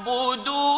فاعبدوه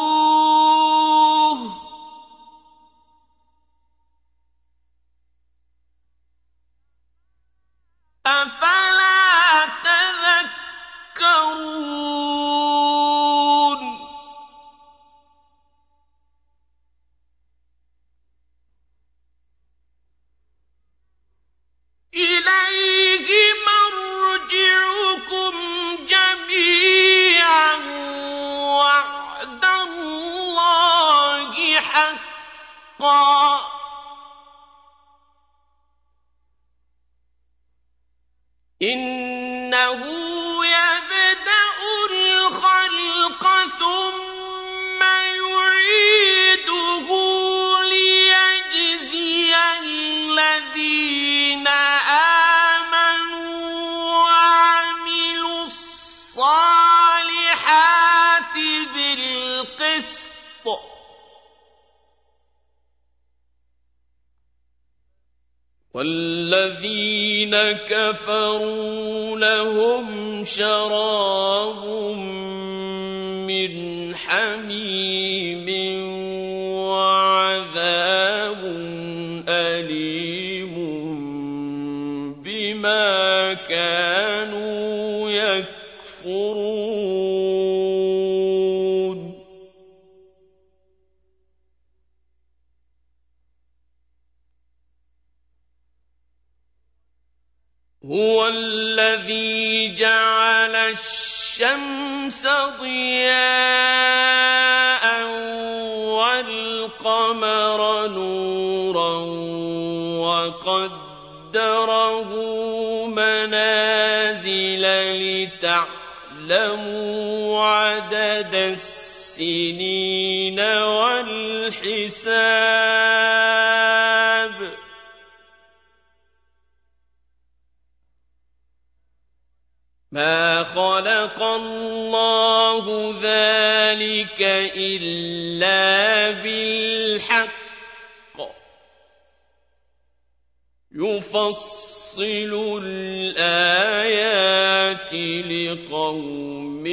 لِقَوْمٍ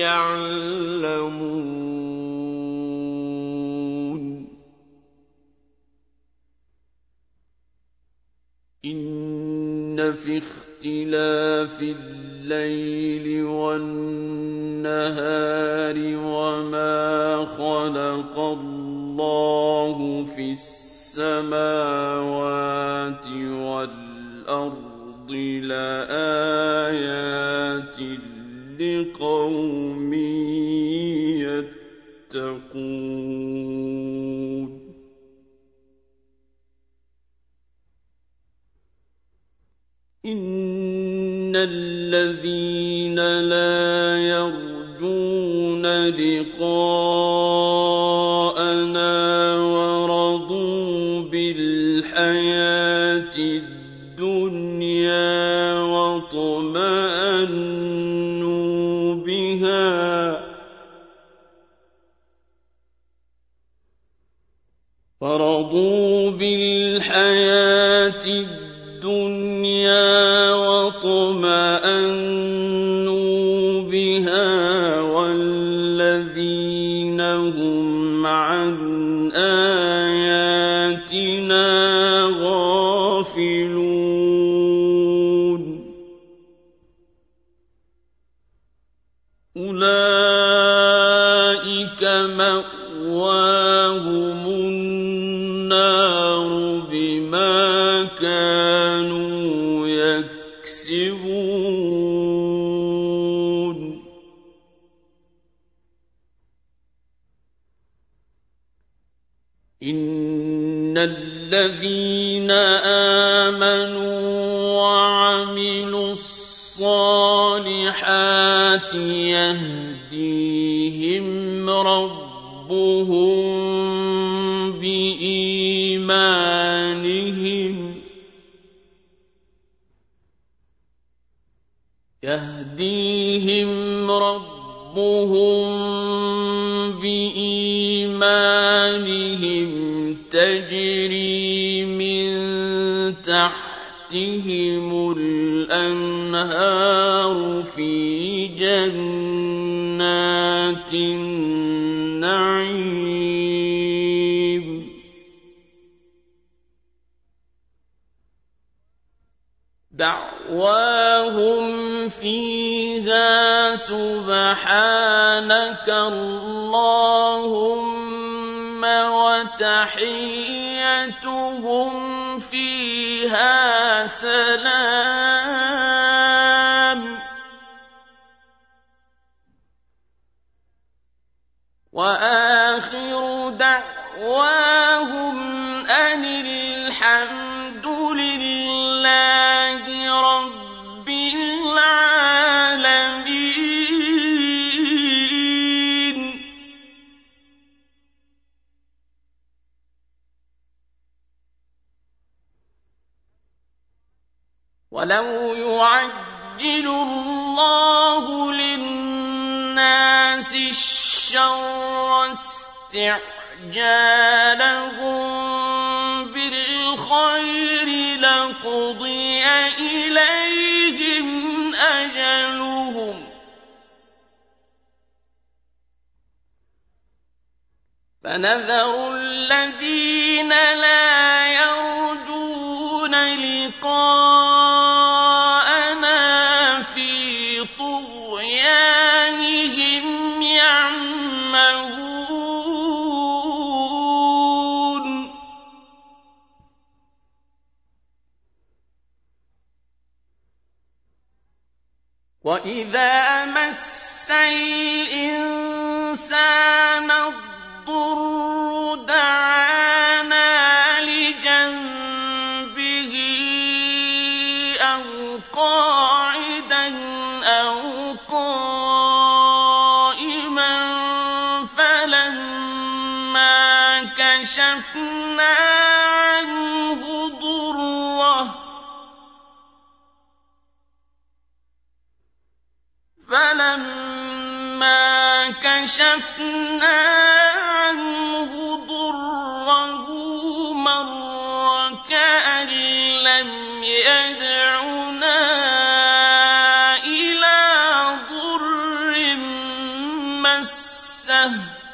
يَعْلَمُونَ. إِنَّ فِي اخْتِلَافِ اللَّيْلِ وَالنَّهَارِ وَمَا خَلَقَ اللَّهُ فِي السَّمَاوَاتِ وَالْأَرْضِ لَآيَاتٍ لِّقَوْمٍ يَتَّقُونَ. إِنَّ الَّذِينَ لَا يَرْجُونَ لِقَاءَنَا وَرَضُوا بِالْحَيَاةِ بِالْحَيَاةِ الدُّنْيَا يَهْدِيهِمْ رَبُّهُم بِإِيمَانِهِمْ تَجْرِي مِن تَحْتِهِمُ الْأَنْهَارُ فِي جَنَّاتِ النَّعِيمِ دَعْوَاهُمْ فِيهَا سُبْحَانَكَ اللَّهُمَّ وَتَحِيَّتُهُمْ فِيهَا سَلَامٌ وَآخِرُ دَعْوَاهُمْ وَلَوْ يُعَجِّلُ اللَّهُ لِلنَّاسِ الشَّرَّ اسْتِعْجَالَهُم بِالْخَيْرِ لَقُضِيَ إِلَيْهِمْ أَجَلُهُمْ ۖ. فَنَذَرُ الَّذِينَ لَا يَرْجُونَ لِقَاءَنَا وَإِذَا مَسَّ الْإِنسَانَ الضُّرُّ دَعَانَا لِجَنبِهِ أَوْ قَاعِدًا أَوْ قَائِمًا فَلَمَّا كَشَفْنَا فَلَمَّا كَشَفْنَا عَنْهُ ضُرَّهُ مَرَّ كَأَن لَّمْ وَلَقَدْ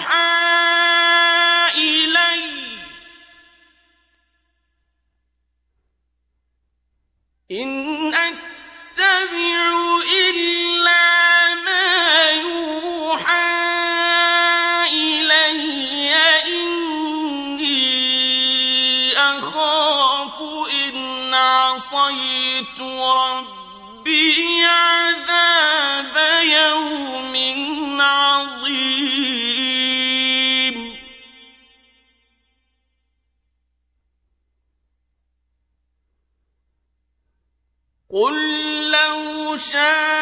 يُوحَىٰ شَاءَ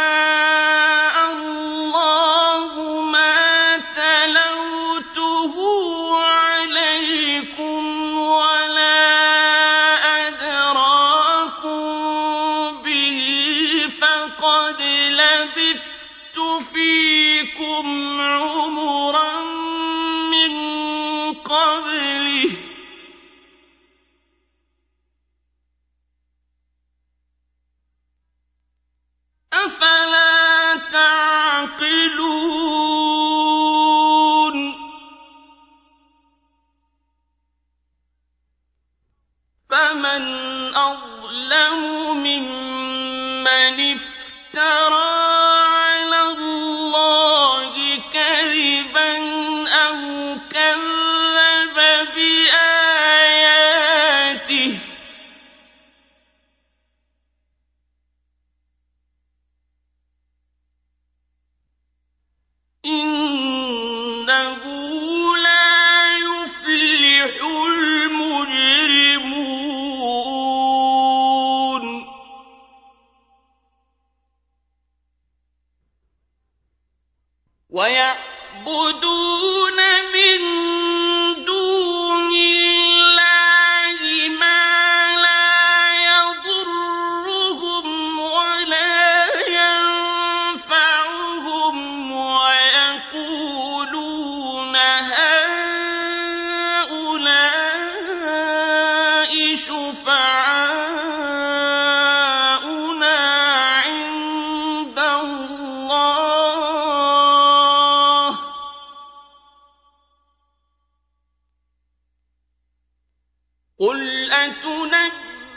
قُلْ أَتُنَبِّئُونَ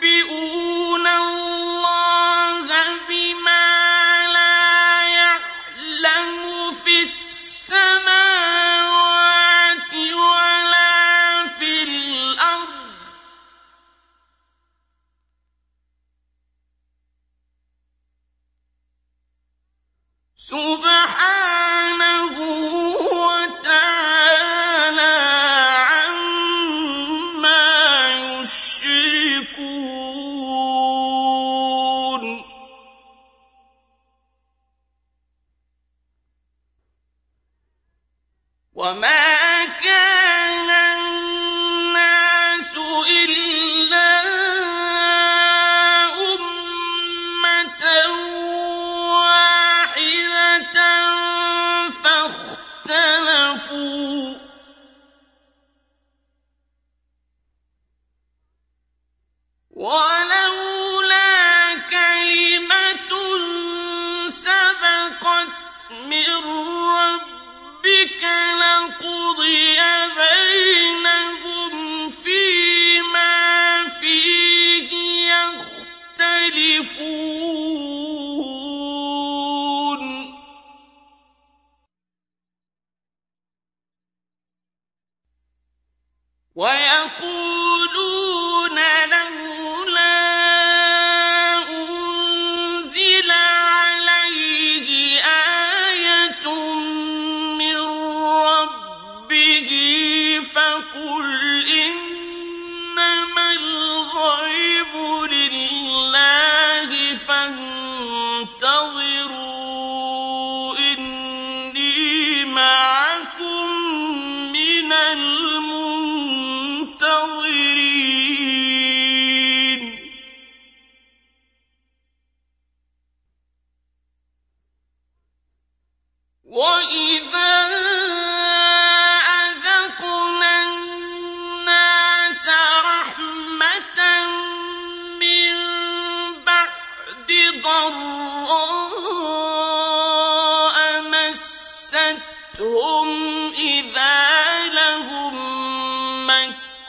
اللَّهَ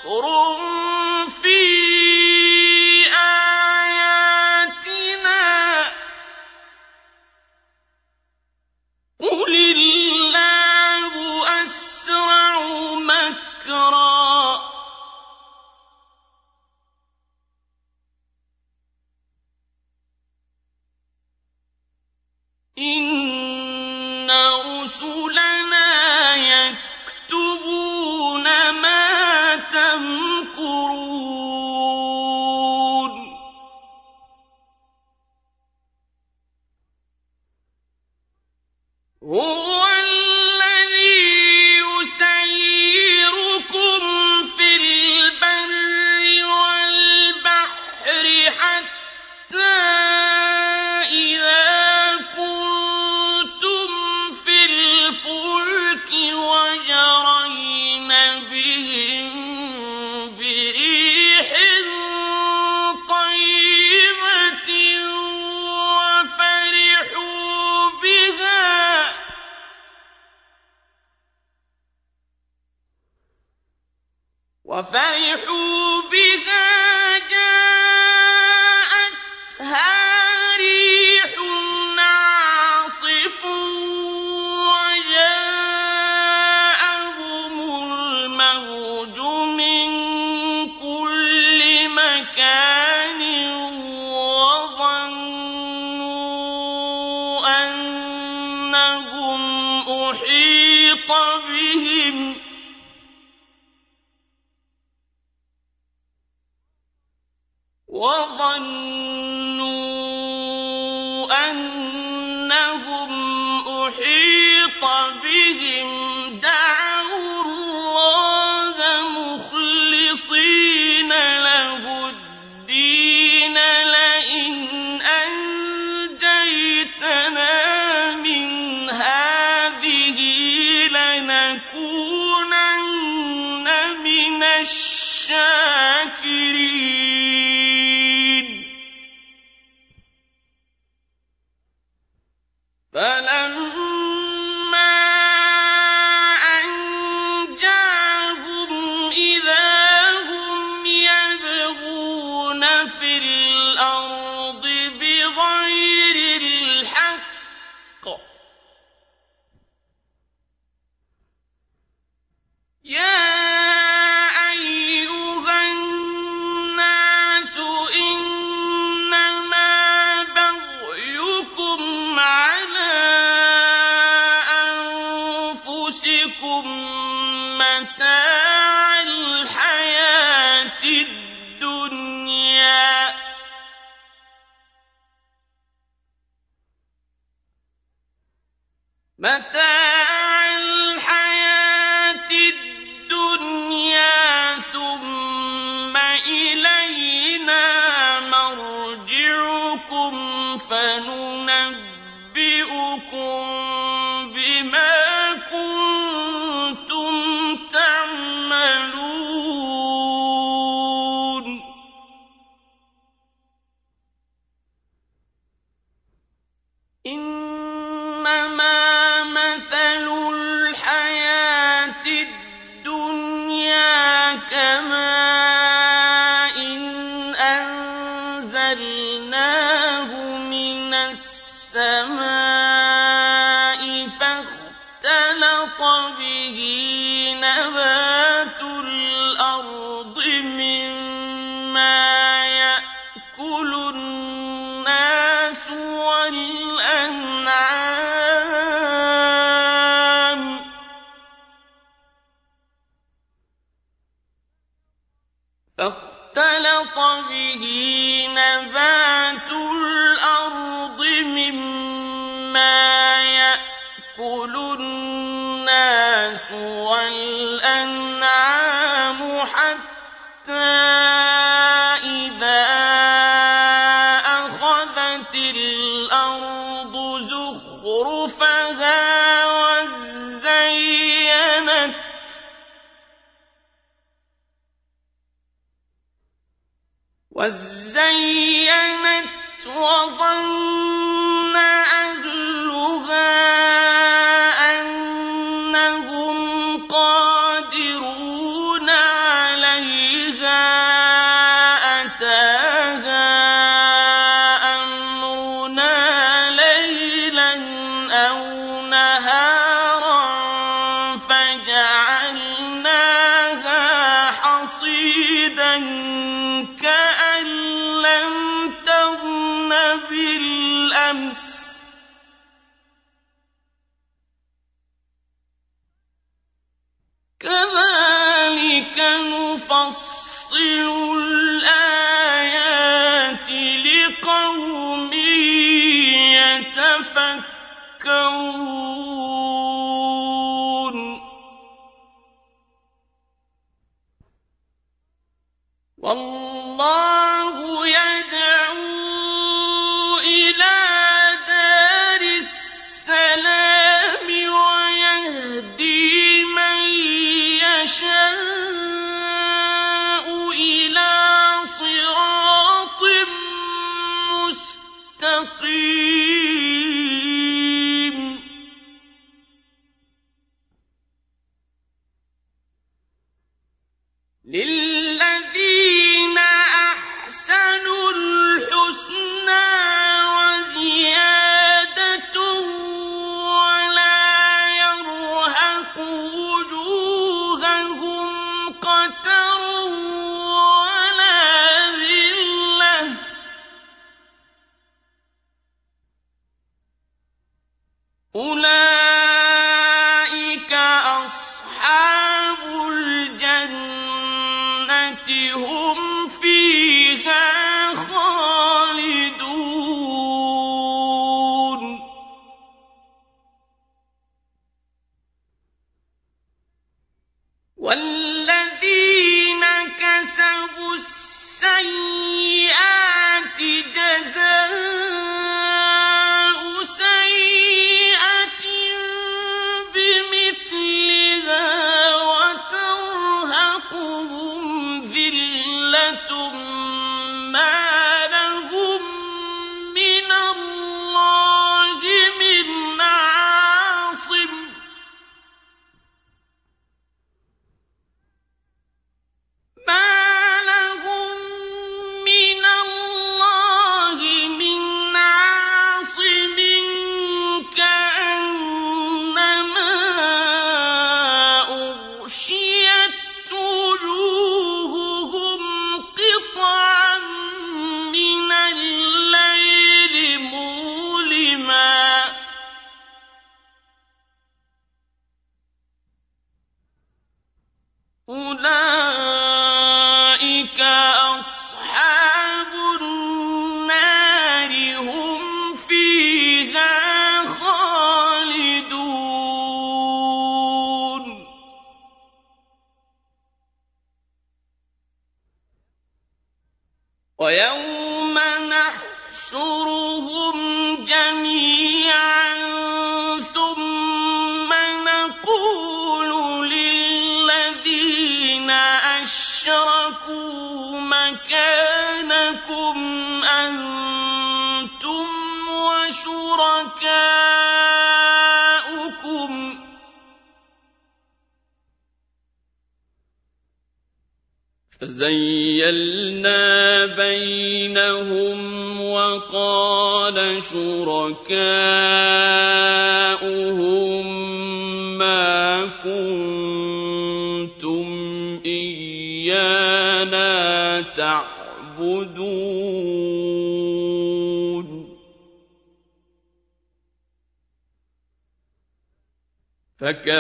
مَّكْرٌ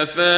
كفى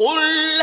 قُلْ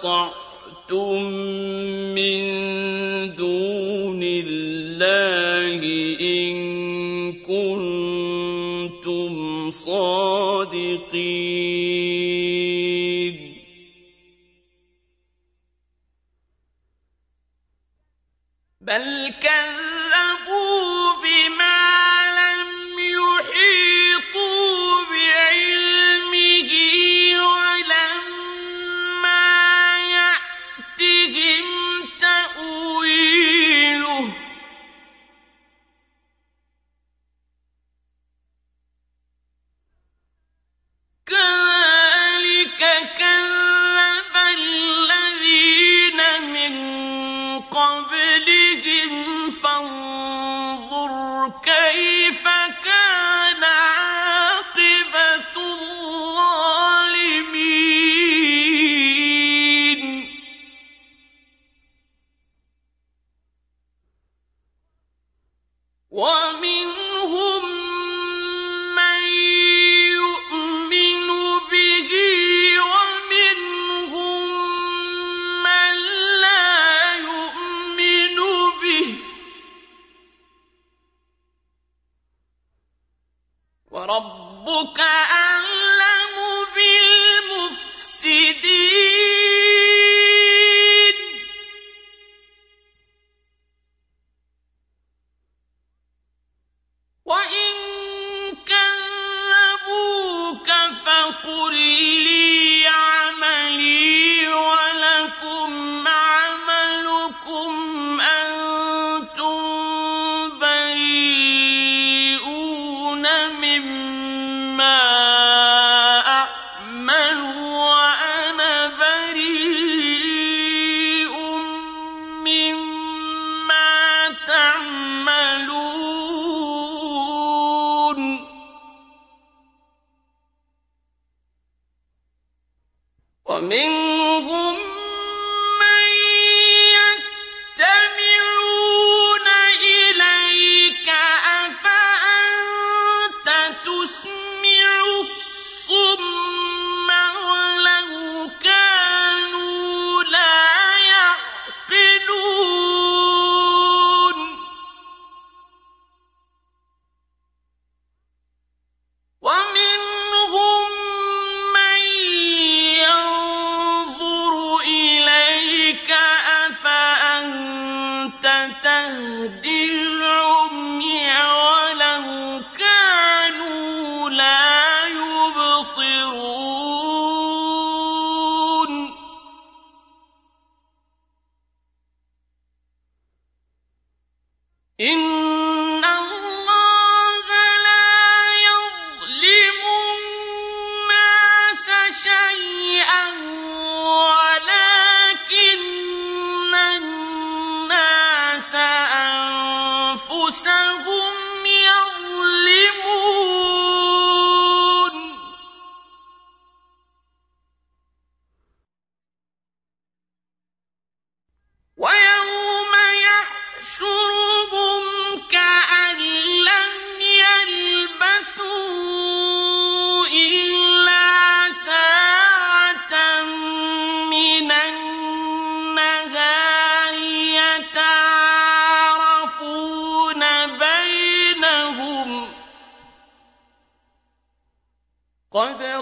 اسْتَطَعْتُم مِّن دُونِ اللَّهِ إِن كُنتُمْ صَادِقِينَ. وَمِنْهُم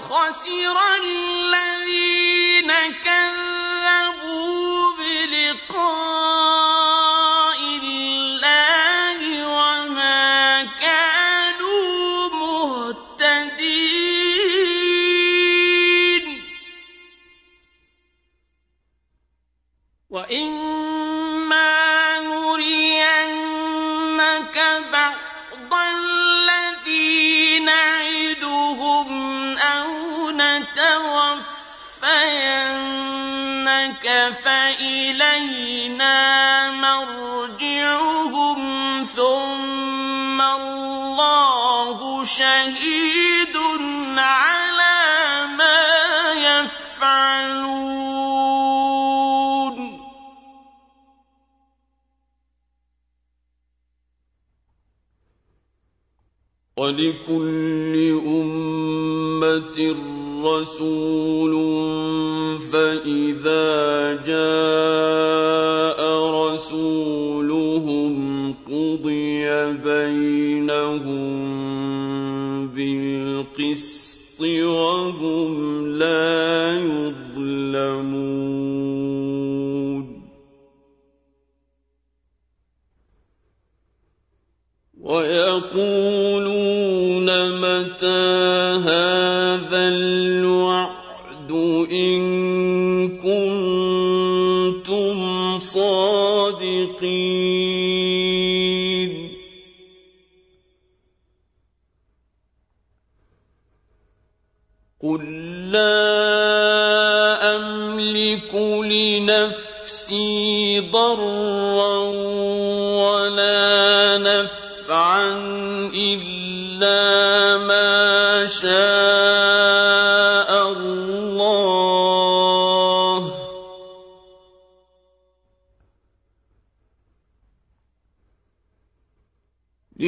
خسر الذين كفروا لكل أمة رسول فإذا جاء رسولهم قضي بينهم بالقسط وهم لا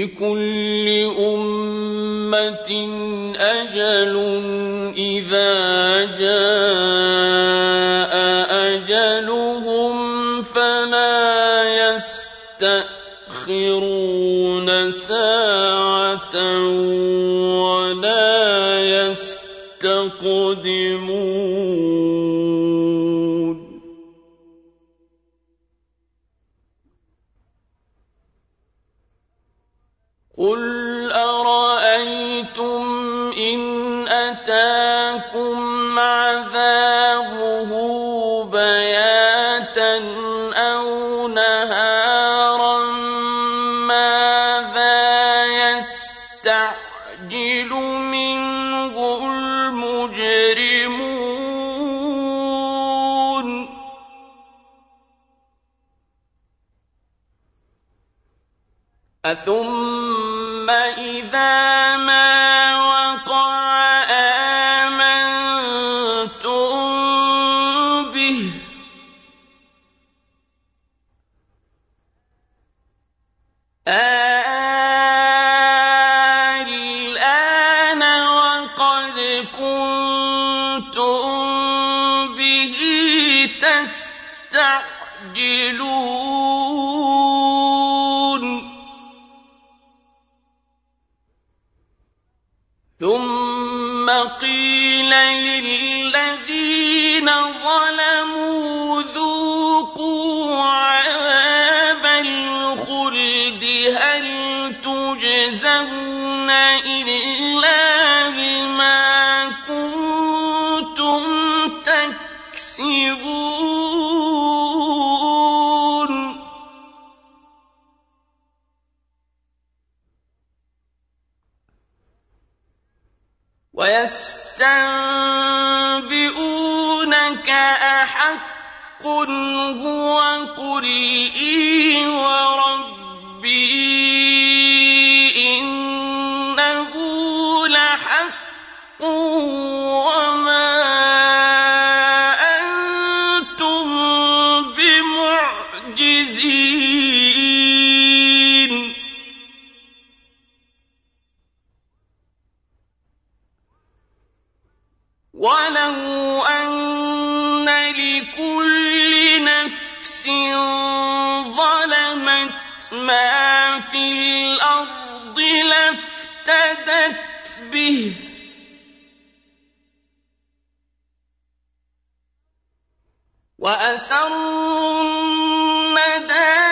لكل أمة أجل إذا جاء أجلهم فلا يستأخرون ساعة يَسْتَنبِئُونَكَ أَحَقٌّ هُوَ ۖ قُلْ إِي وَرَبِّي ولو أن لكل نفس ظلمت ما في الأرض لافتدت به وأسروا الندامة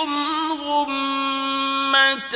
عَلَيْكُمْ غُمَّةً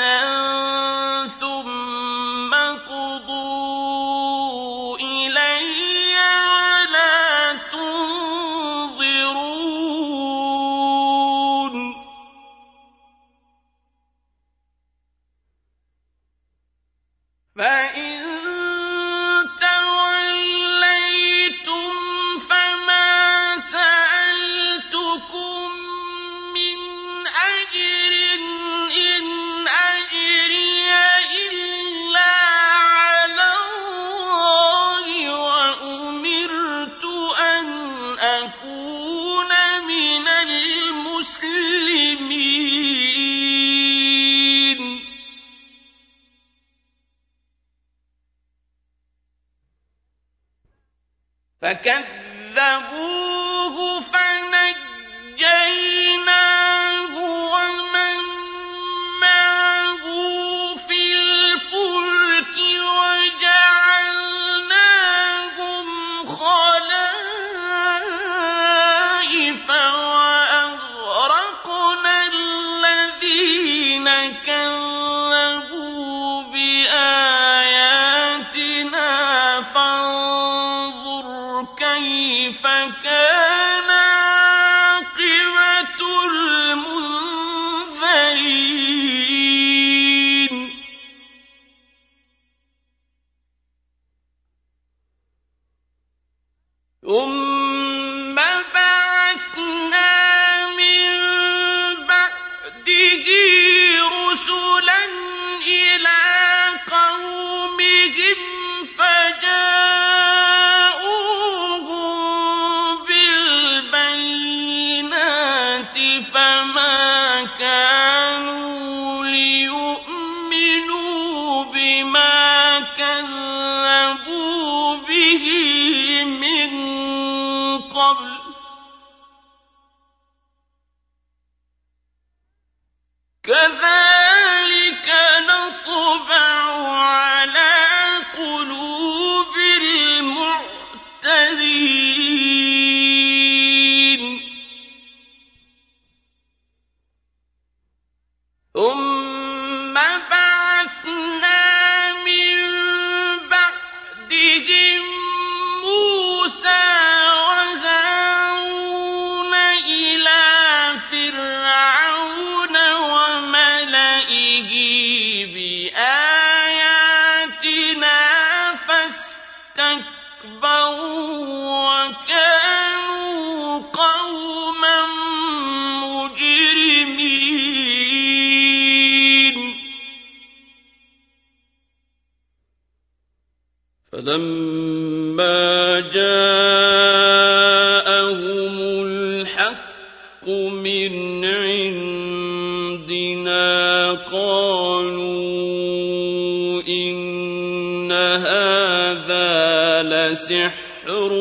سحر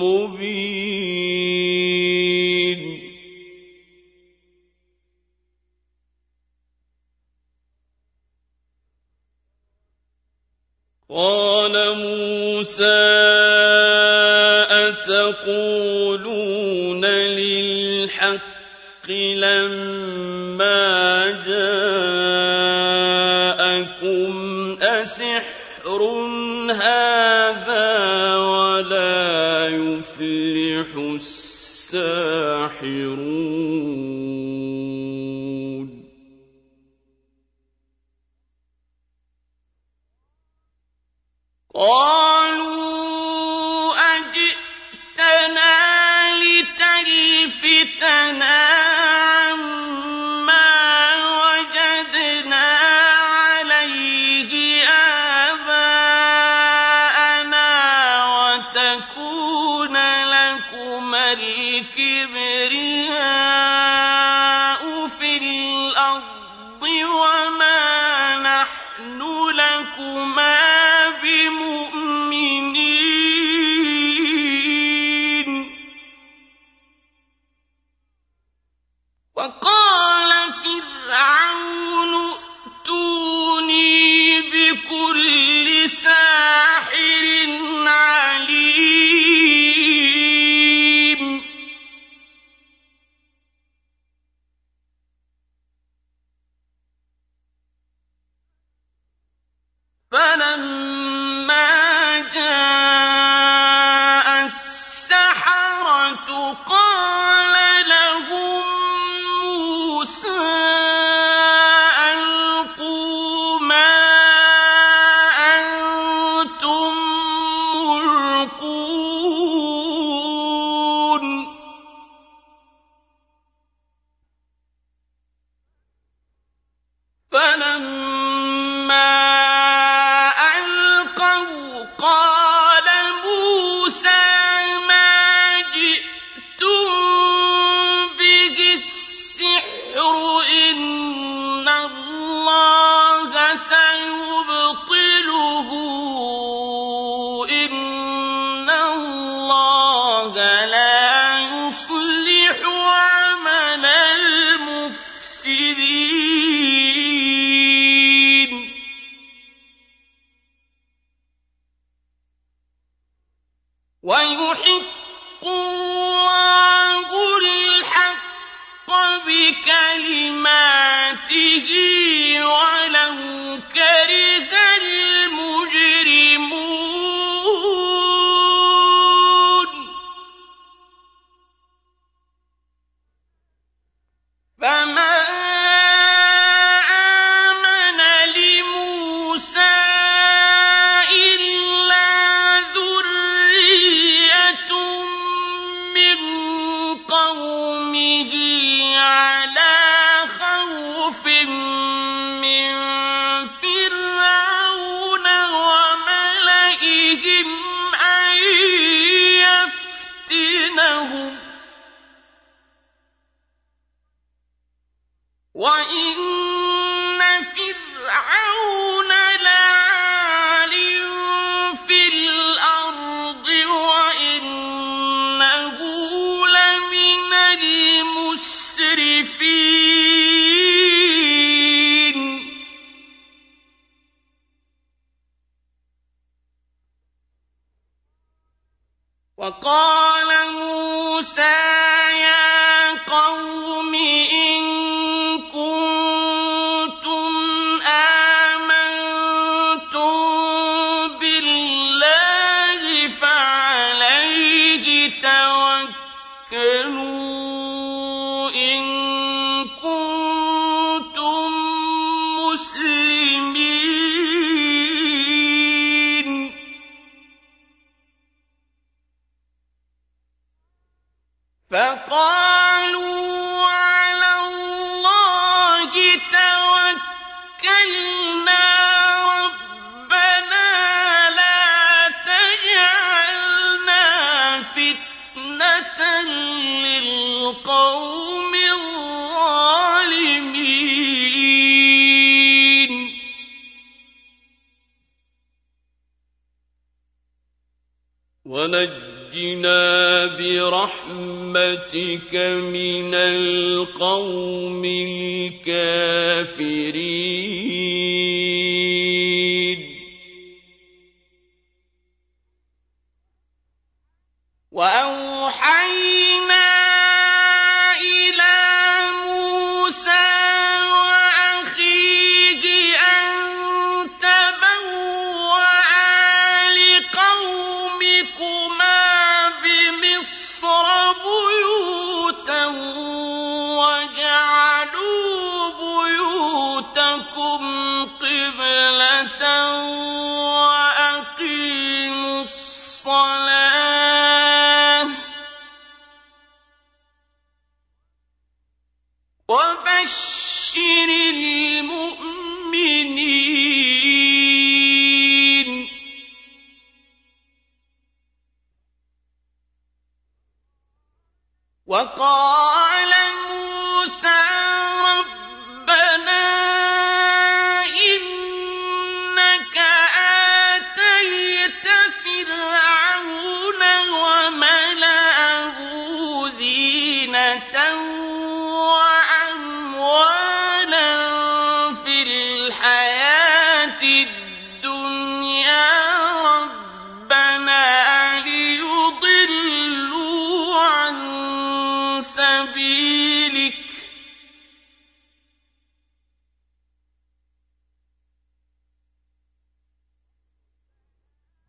مبين. قال موسى أتقولون للحق لما جاءكم أسحر الساحرون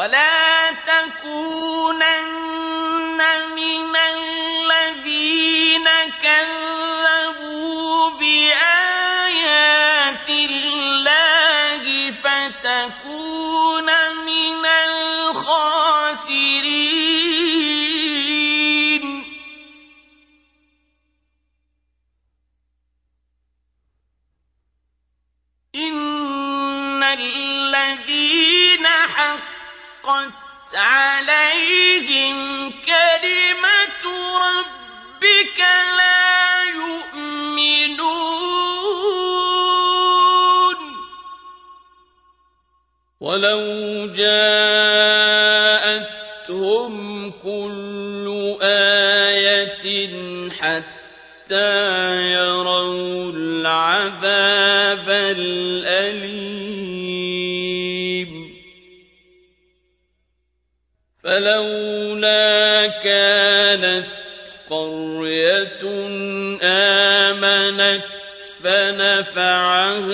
وَلَا وَلَوْ جَاءَتْهُمْ كُلُّ آيَةٍ حَتَّىٰ يَرَوُا الْعَذَابَ الْأَلِيمَ. فَلَوْلَا كَانَتْ قَرْيَةٌ آمَنَتْ فَنَفَعَهَا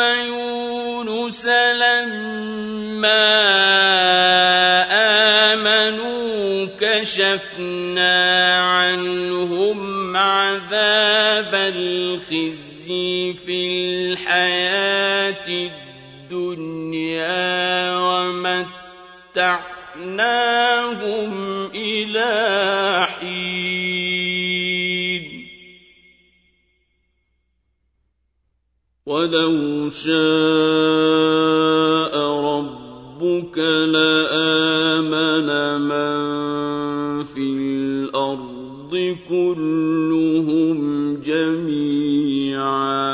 يُونُسَ لَمَّا آمَنُوا كَشَفْنَا عَنْهُمْ عَذَابَ الْخِزْيِ فِي الْحَيَاةِ الدُّنْيَا وَمَتَّعْنَاهُمْ إِلَىٰ حِينٍ. وَلَوْ شَاءَ رَبُّكَ لَآمَنَ مَن فِي الْأَرْضِ كُلُّهُمْ جَمِيعًا ۚ.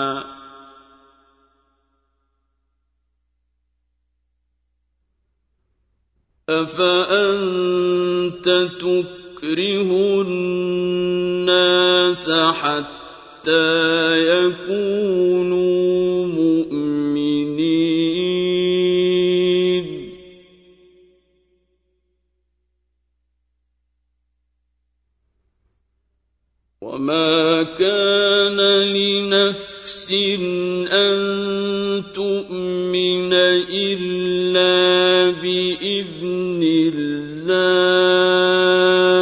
أَفَأَنتَ تُكْرِهُ النَّاسَ حَتَّىٰ يَكُونُوا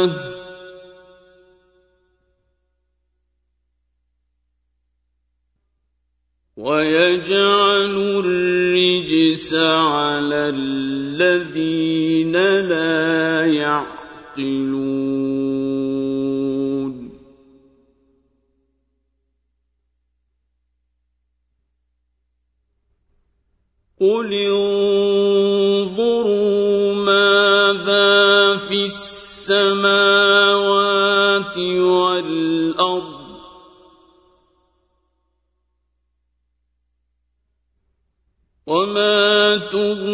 اللَّهِ ۚ ويجعل الرجس على الذين لا يعقلون قل وما تغني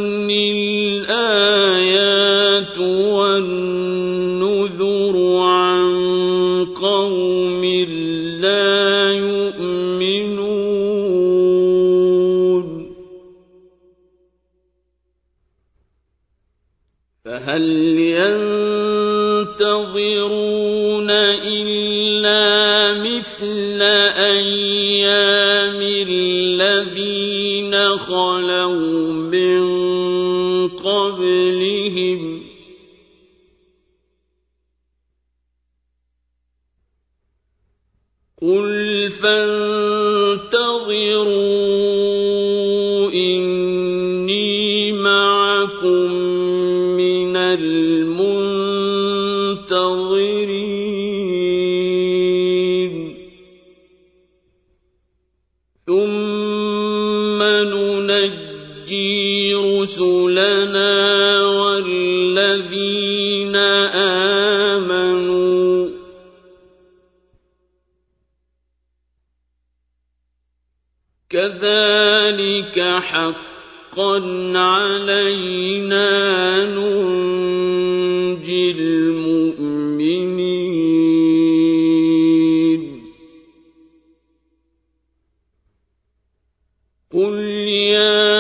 قل يا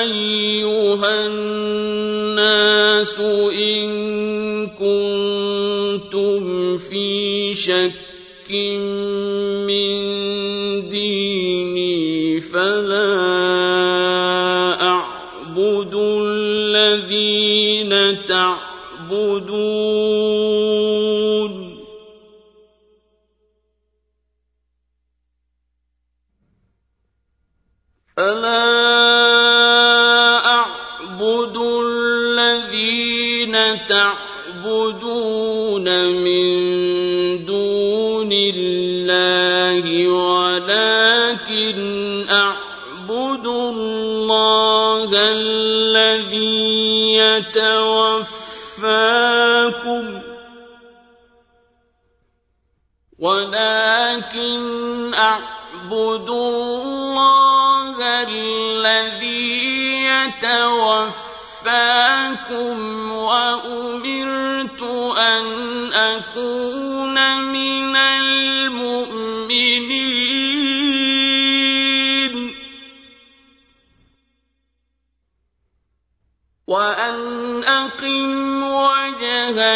ايها الناس ان كنتم في شك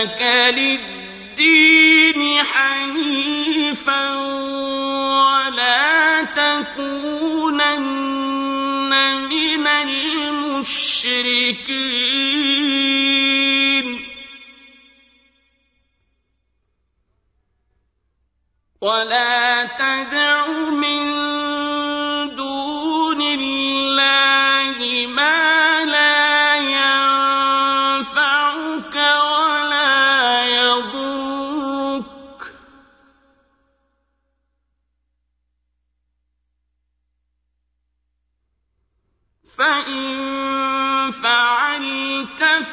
وجهك للدين حنيفا ولا تكونن من المشركين. ولا تدع من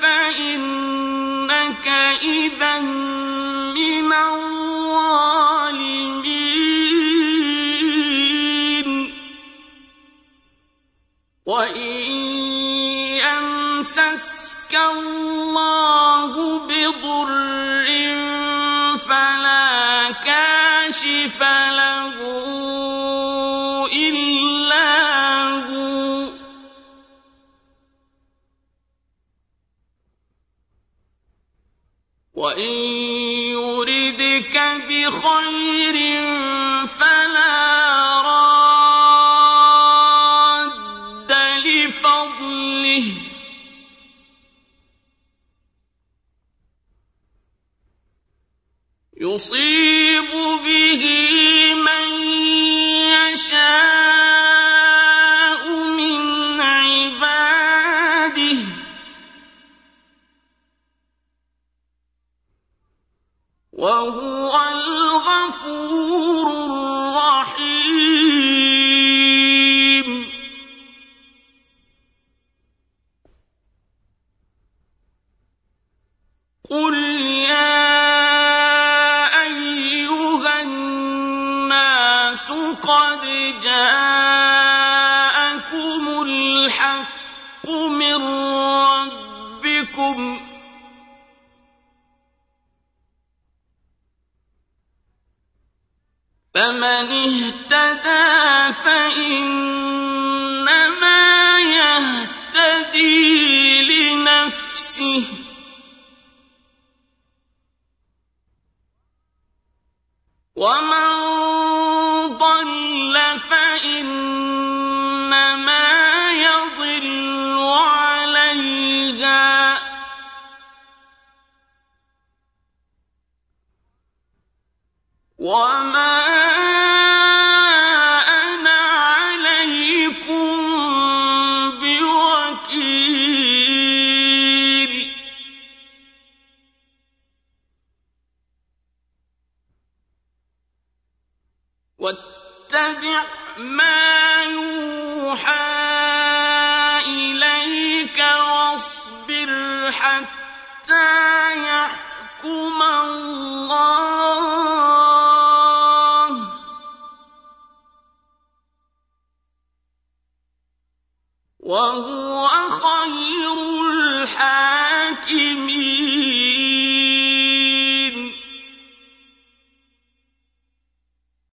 فإنك إذا من الظالمين. وإن يمسسك الله بضر فلا كاشف له إلا بخير فلا راد لفضله. يصيب به من يشاء وهو الغفور الرحيم فمن اهتدى فإنما يهتدي لنفسه. ومن ضل فإنما يضل عليها. وما الله. وهو خير الحاكمين.